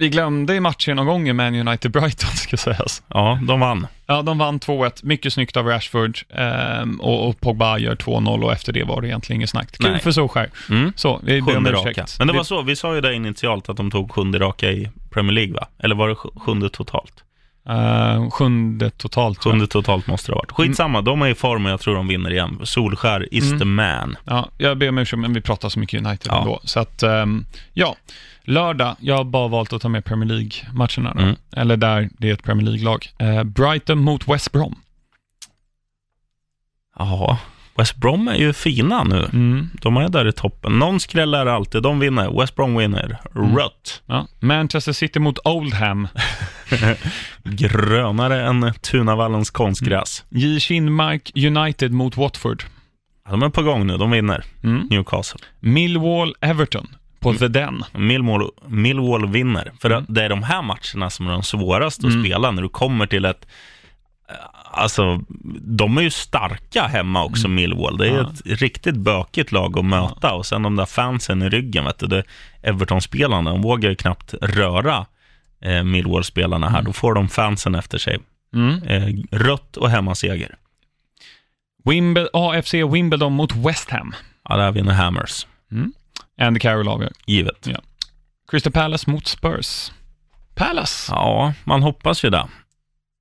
Vi glömde i matchen någon gång i Man United-Brighton, ska sägas. Ja, de vann. Ja, de vann 2-1. Mycket snyggt av Rashford. ehm, och, och Pogba gör 2-0 och efter det var det egentligen inget snack. Kul Nej. för Solskär. Mm. Så, vi ber om ursäkt. Men det var så, vi sa ju det initialt att de tog sjunde raka i Premier League, va? Eller var det sj- sjunde totalt? Eh, sjunde totalt. Sjunde totalt måste det ha varit. Skitsamma, de är i form och jag tror de vinner igen. Solskär is Mm. the man. Ja, jag ber om ursäkt, men vi pratar så mycket United Ja. ändå. Så att, ehm, ja. Lördag, jag har bara valt att ta med Premier League-matcherna. Mm. Eller där det är ett Premier League-lag. Eh, Brighton mot West Brom. Ja, West Brom är ju fina nu. Mm. De är där i toppen. Någon skräll är det alltid. De vinner. West Brom vinner. Mm. Rött. Ja. Manchester City mot Oldham. Grönare än Tunavallens konstgräs. J. Kinmark United mot Watford. De är på gång nu. De vinner. Mm. Newcastle. Millwall Everton på Mm. The Den. Millwall, Millwall vinner. För Mm. det är de här matcherna som är de svåraste att Mm. spela när du kommer till ett... Alltså, de är ju starka hemma också, Millwall. Det är Mm. Ja. ett riktigt bökigt lag att möta. Och sen de där fansen i ryggen, vet du. det- Everton-spelarna, de vågar ju knappt röra eh, Millwall-spelarna här. Då får de fansen efter sig. Mm. Eh, rött och hemmaseger. Wimble AFC Wimbledon mot West Ham. Ja, där vinner Hammers. Andy Carroll avgör. Givet. Ja. Crystal Palace mot Spurs. Palace? Ja, man hoppas ju det.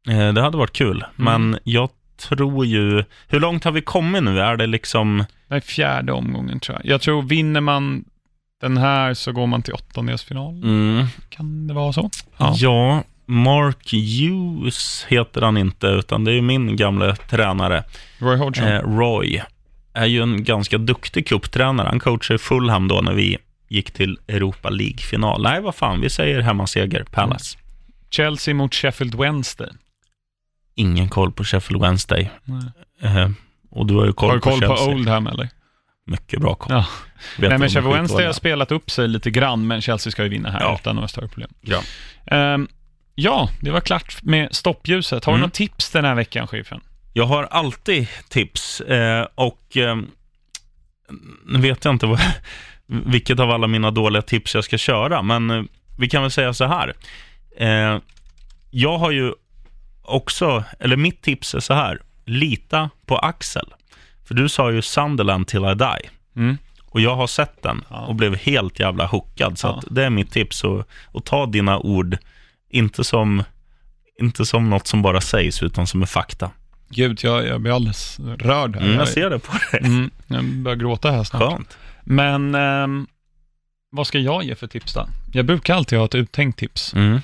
Eh, Det hade varit kul, Mm. men jag tror ju... Hur långt har vi kommit nu? Är det liksom... Det är fjärde omgången tror jag. Jag tror vinner man den här så går man till åttondelsfinal. Mm, Kan det vara så? ja. Ja. Mark Hughes heter han inte, utan det är ju min gamla tränare. Roy Hodgson. Eh, Roy är ju en ganska duktig kupptränare. Han coachade Fulham då när vi gick till Europa League-final. Nej, vad fan, vi säger hemmaseger, Palace. Chelsea mot Sheffield Wednesday. Ingen koll på Sheffield Wednesday. Nej. Eh, och du har ju koll, Har du koll på på. Oldham eller? Mycket bra koll. Ja. Vet Nej, men Sheffield Wednesday har spelat upp sig lite grann, men Chelsea ska ju vinna här Ja. utan några större problem. Ja. Ehm, ja, det var klart med stoppljuset. Har du Mm. några tips den här veckan, chefen? Jag har alltid tips eh, och eh, nu vet jag inte vad, vilket av alla mina dåliga tips jag ska köra, men eh, vi kan väl säga så här. Eh, jag har ju också, eller mitt tips är så här, lita på Axel. För du sa ju Sunderland till I die. Mm. Och jag har sett den och blev helt jävla hookad. Så Ja. det är mitt tips. Och, och ta dina ord, inte som, inte som något som bara sägs, utan som är fakta. Gud, jag, jag blir alldeles rörd här. Mm, jag ser det på dig. Mm, jag börjar gråta här snart. Skönt. Men ehm, vad ska jag ge för tips då? Jag brukar alltid ha ett uttänkt tips. Mm.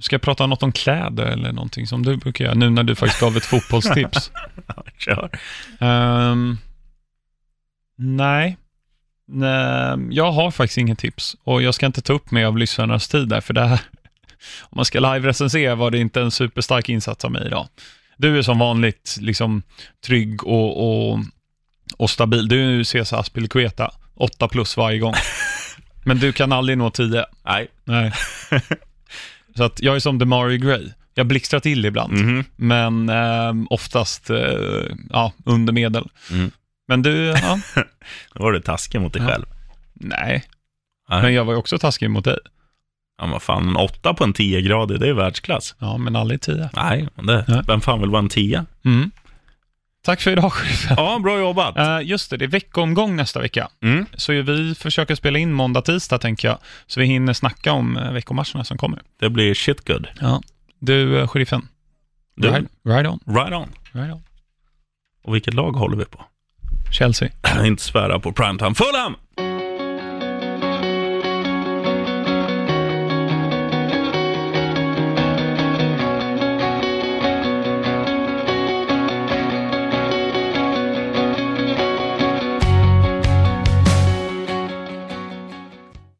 Ska jag prata om något om kläder eller någonting som du brukar göra, nu när du faktiskt gav ett fotbollstips? Ja, kör. Ehm, nej. nej, jag har faktiskt inget tips och jag ska inte ta upp mer av lyssnarnas tid där, för det här, om man ska live-recensera var det inte en superstark insats av mig idag. Du är som vanligt liksom trygg och, och, och stabil. Du är ju Cesar Aspilicueta, 8 plus varje gång. Men du kan aldrig nå 10. Nej. Nej. Så att jag är som Demario Gray. Jag blixtrar till ibland, Mhm. men ehm, oftast eh, ja, under medel. Mm. Men du, ja, Då var du taskig mot dig Ja. själv. nej. Nej. Men jag var ju också taskig mot dig. Ja, vad fan, en åtta på en 10-gradig, det är världsklass. Ja, men aldrig 10. Nej, det, Nej. vem fan vill vara en 10? Mm. Tack för idag, chefen. Ja, bra jobbat. Eh, just det, det är veckomgång nästa vecka. Mm. Så vi försöker spela in måndag, tisdag tänker jag. Så vi hinner snacka om uh, veckomatcherna som kommer. Det blir shit good. Ja. Du, uh, sheriffen. Du, Ride, ride on. right on. Ride on. Och vilket lag håller vi på? Chelsea. Inte svära på primetime. Fulham!